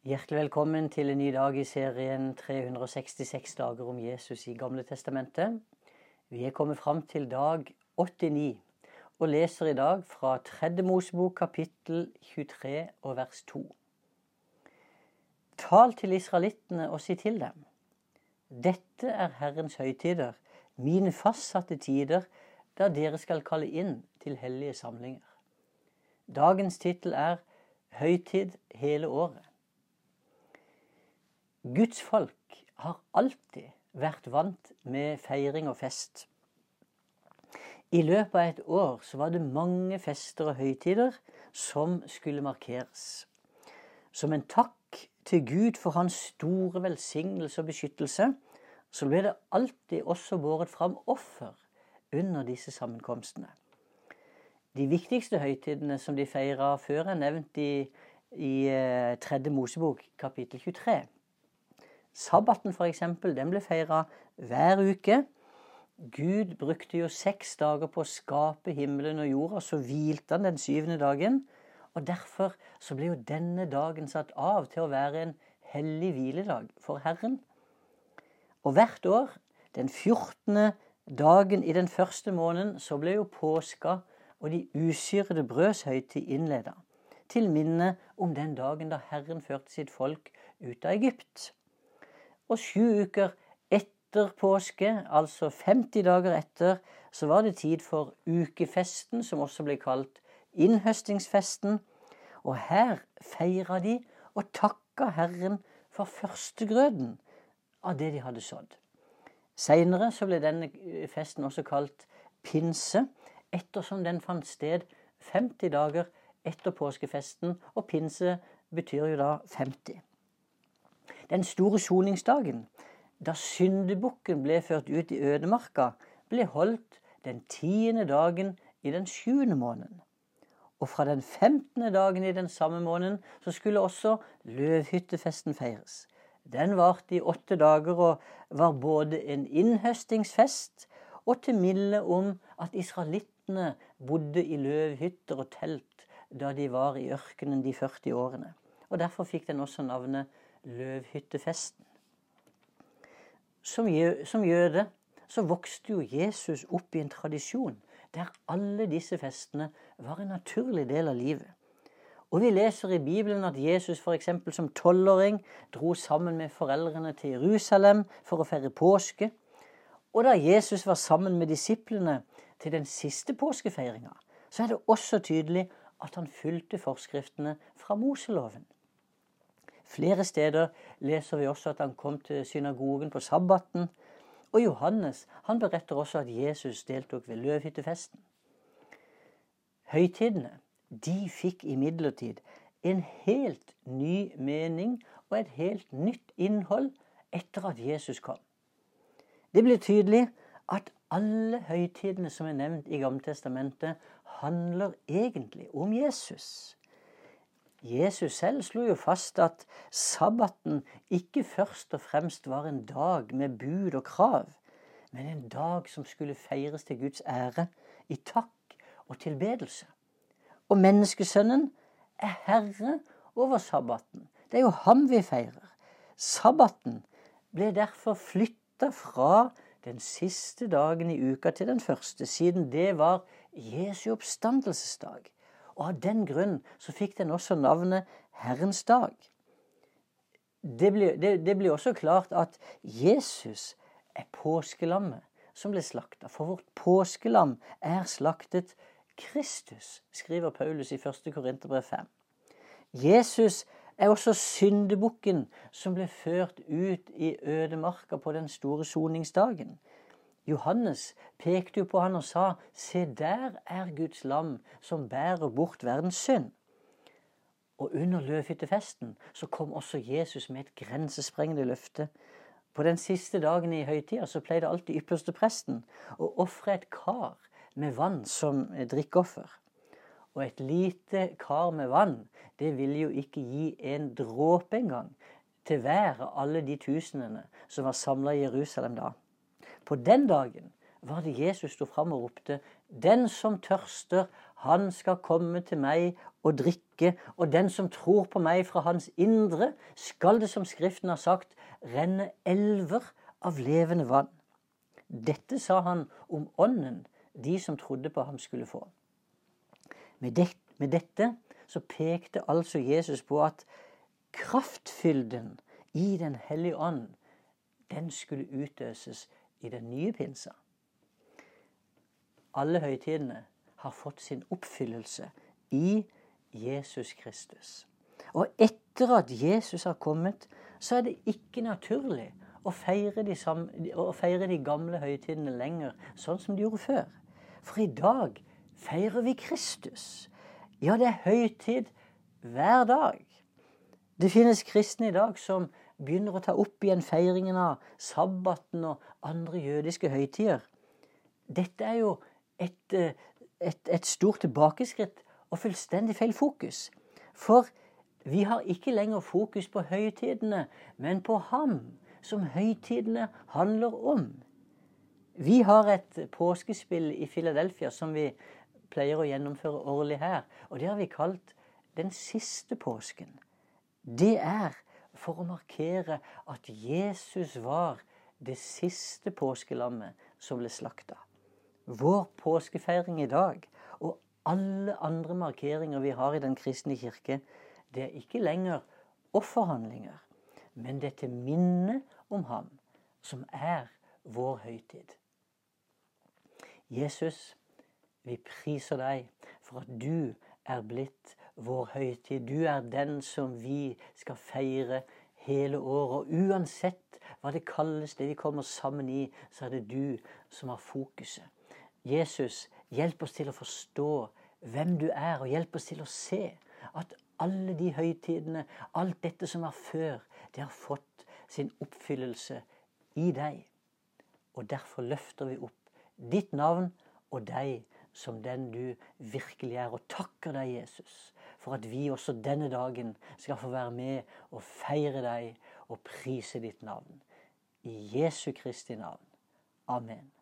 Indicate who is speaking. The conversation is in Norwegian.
Speaker 1: Hjertelig velkommen til en ny dag i serien 366 dager om Jesus i Gamle Testamentet. Vi er kommet fram til dag 89 og leser i dag fra 3. Mosebok kapittel 23 og vers 2. Tal til israelittene og si til dem. Dette er Herrens høytider, mine fastsatte tider, da dere skal kalle inn til hellige samlinger. Dagens tittel er Høytid hele året. Guds folk har alltid vært vant med feiring og fest. I løpet av et år så var det mange fester og høytider som skulle markeres. Som en takk til Gud for hans store velsignelse og beskyttelse, så ble det alltid også båret fram offer under disse sammenkomstene. De viktigste høytidene som de feira før, er nevnt i, i 3. Eh, Mosebok kapittel 23. Sabbaten f.eks. den ble feira hver uke. Gud brukte jo seks dager på å skape himmelen og jorda, så hvilte han den syvende dagen. Og Derfor så ble jo denne dagen satt av til å være en hellig hviledag for Herren. Og hvert år, den 14. dagen i den første måneden, så ble jo påska og de usyrede brøds høytid innleda. Til minne om den dagen da Herren førte sitt folk ut av Egypt. Og sju uker etter påske, altså 50 dager etter, så var det tid for ukefesten, som også ble kalt innhøstingsfesten. Og her feira de og takka Herren for førstegrøden av det de hadde sådd. Seinere så ble denne festen også kalt pinse, ettersom den fant sted 50 dager etter påskefesten, og pinse betyr jo da 50. Den store soningsdagen, da syndebukken ble ført ut i ødemarka, ble holdt den tiende dagen i den sjuende måneden. Og fra den femtende dagen i den samme måneden så skulle også løvhyttefesten feires. Den varte i åtte dager og var både en innhøstingsfest og til minne om at israelittene bodde i løvhytter og telt da de var i ørkenen de 40 årene. Og Derfor fikk den også navnet løvhyttefesten. Som, som jøde så vokste jo Jesus opp i en tradisjon der alle disse festene var en naturlig del av livet. Og vi leser i Bibelen at Jesus f.eks. som tolvåring dro sammen med foreldrene til Jerusalem for å feire påske. Og da Jesus var sammen med disiplene til den siste påskefeiringa, så er det også tydelig at han fulgte forskriftene fra Moseloven. Flere steder leser vi også at han kom til synagogen på sabbaten. Og Johannes han beretter også at Jesus deltok ved løvhyttefesten. Høytidene de fikk imidlertid en helt ny mening og et helt nytt innhold etter at Jesus kom. Det blir tydelig at alle høytidene som er nevnt i Gammeltestamentet, handler egentlig om Jesus. Jesus selv slo jo fast at sabbaten ikke først og fremst var en dag med bud og krav, men en dag som skulle feires til Guds ære, i takk og tilbedelse. Og menneskesønnen er herre over sabbaten. Det er jo ham vi feirer. Sabbaten ble derfor flytta fra den siste dagen i uka til den første, siden det var Jesu oppstandelsesdag. Og av den grunn så fikk den også navnet Herrens dag. Det blir, det, det blir også klart at Jesus er påskelammet som ble slakta. For vårt påskelam er slaktet Kristus, skriver Paulus i 1. Korinterbrev 5. Jesus er også syndebukken som ble ført ut i ødemarka på den store soningsdagen. Johannes pekte jo på han og sa, se der er Guds lam som bærer bort verdens synd. Og under løvhyttefesten så kom også Jesus med et grensesprengende løfte. På den siste dagen i høytida så pleide alltid ypperste presten å ofre et kar med vann som drikkeoffer. Og et lite kar med vann, det ville jo ikke gi en dråpe engang til hver av alle de tusenene som var samla i Jerusalem da. På den dagen var det Jesus sto fram og ropte Den som tørster, han skal komme til meg og drikke, og den som tror på meg fra hans indre, skal det, som Skriften har sagt, renne elver av levende vann. Dette sa han om ånden de som trodde på ham, skulle få. Med, det, med dette så pekte altså Jesus på at kraftfylden i Den hellige ånd, den skulle utøses i den nye pinsa. Alle høytidene har fått sin oppfyllelse i Jesus Kristus. Og etter at Jesus har kommet, så er det ikke naturlig å feire de, samme, å feire de gamle høytidene lenger, sånn som de gjorde før. For i dag feirer vi Kristus. Ja, det er høytid hver dag. Det finnes kristne i dag som begynner å ta opp igjen feiringen av sabbaten og andre jødiske høytider. Dette er jo et, eh, et, et stort tilbakeskritt og fullstendig feil fokus. For vi har ikke lenger fokus på høytidene, men på ham som høytidene handler om. Vi har et påskespill i Philadelphia som vi pleier å gjennomføre årlig her. Og det har vi kalt Den siste påsken. Det er for å markere at Jesus var det siste påskelammet som ble slakta. Vår påskefeiring i dag og alle andre markeringer vi har i Den kristne kirke, det er ikke lenger offerhandlinger, men det er til minne om ham som er vår høytid. Jesus, vi priser deg for at du er blitt vår høytid. Du er den som vi skal feire hele året. Og uansett hva det kalles, det vi kommer sammen i, så er det du som har fokuset. Jesus, hjelp oss til å forstå hvem du er, og hjelp oss til å se at alle de høytidene, alt dette som var før, det har fått sin oppfyllelse i deg. Og derfor løfter vi opp ditt navn og deg som den du virkelig er. Og takker deg, Jesus, for at vi også denne dagen skal få være med og feire deg og prise ditt navn. I Jesu Kristi navn. Amen.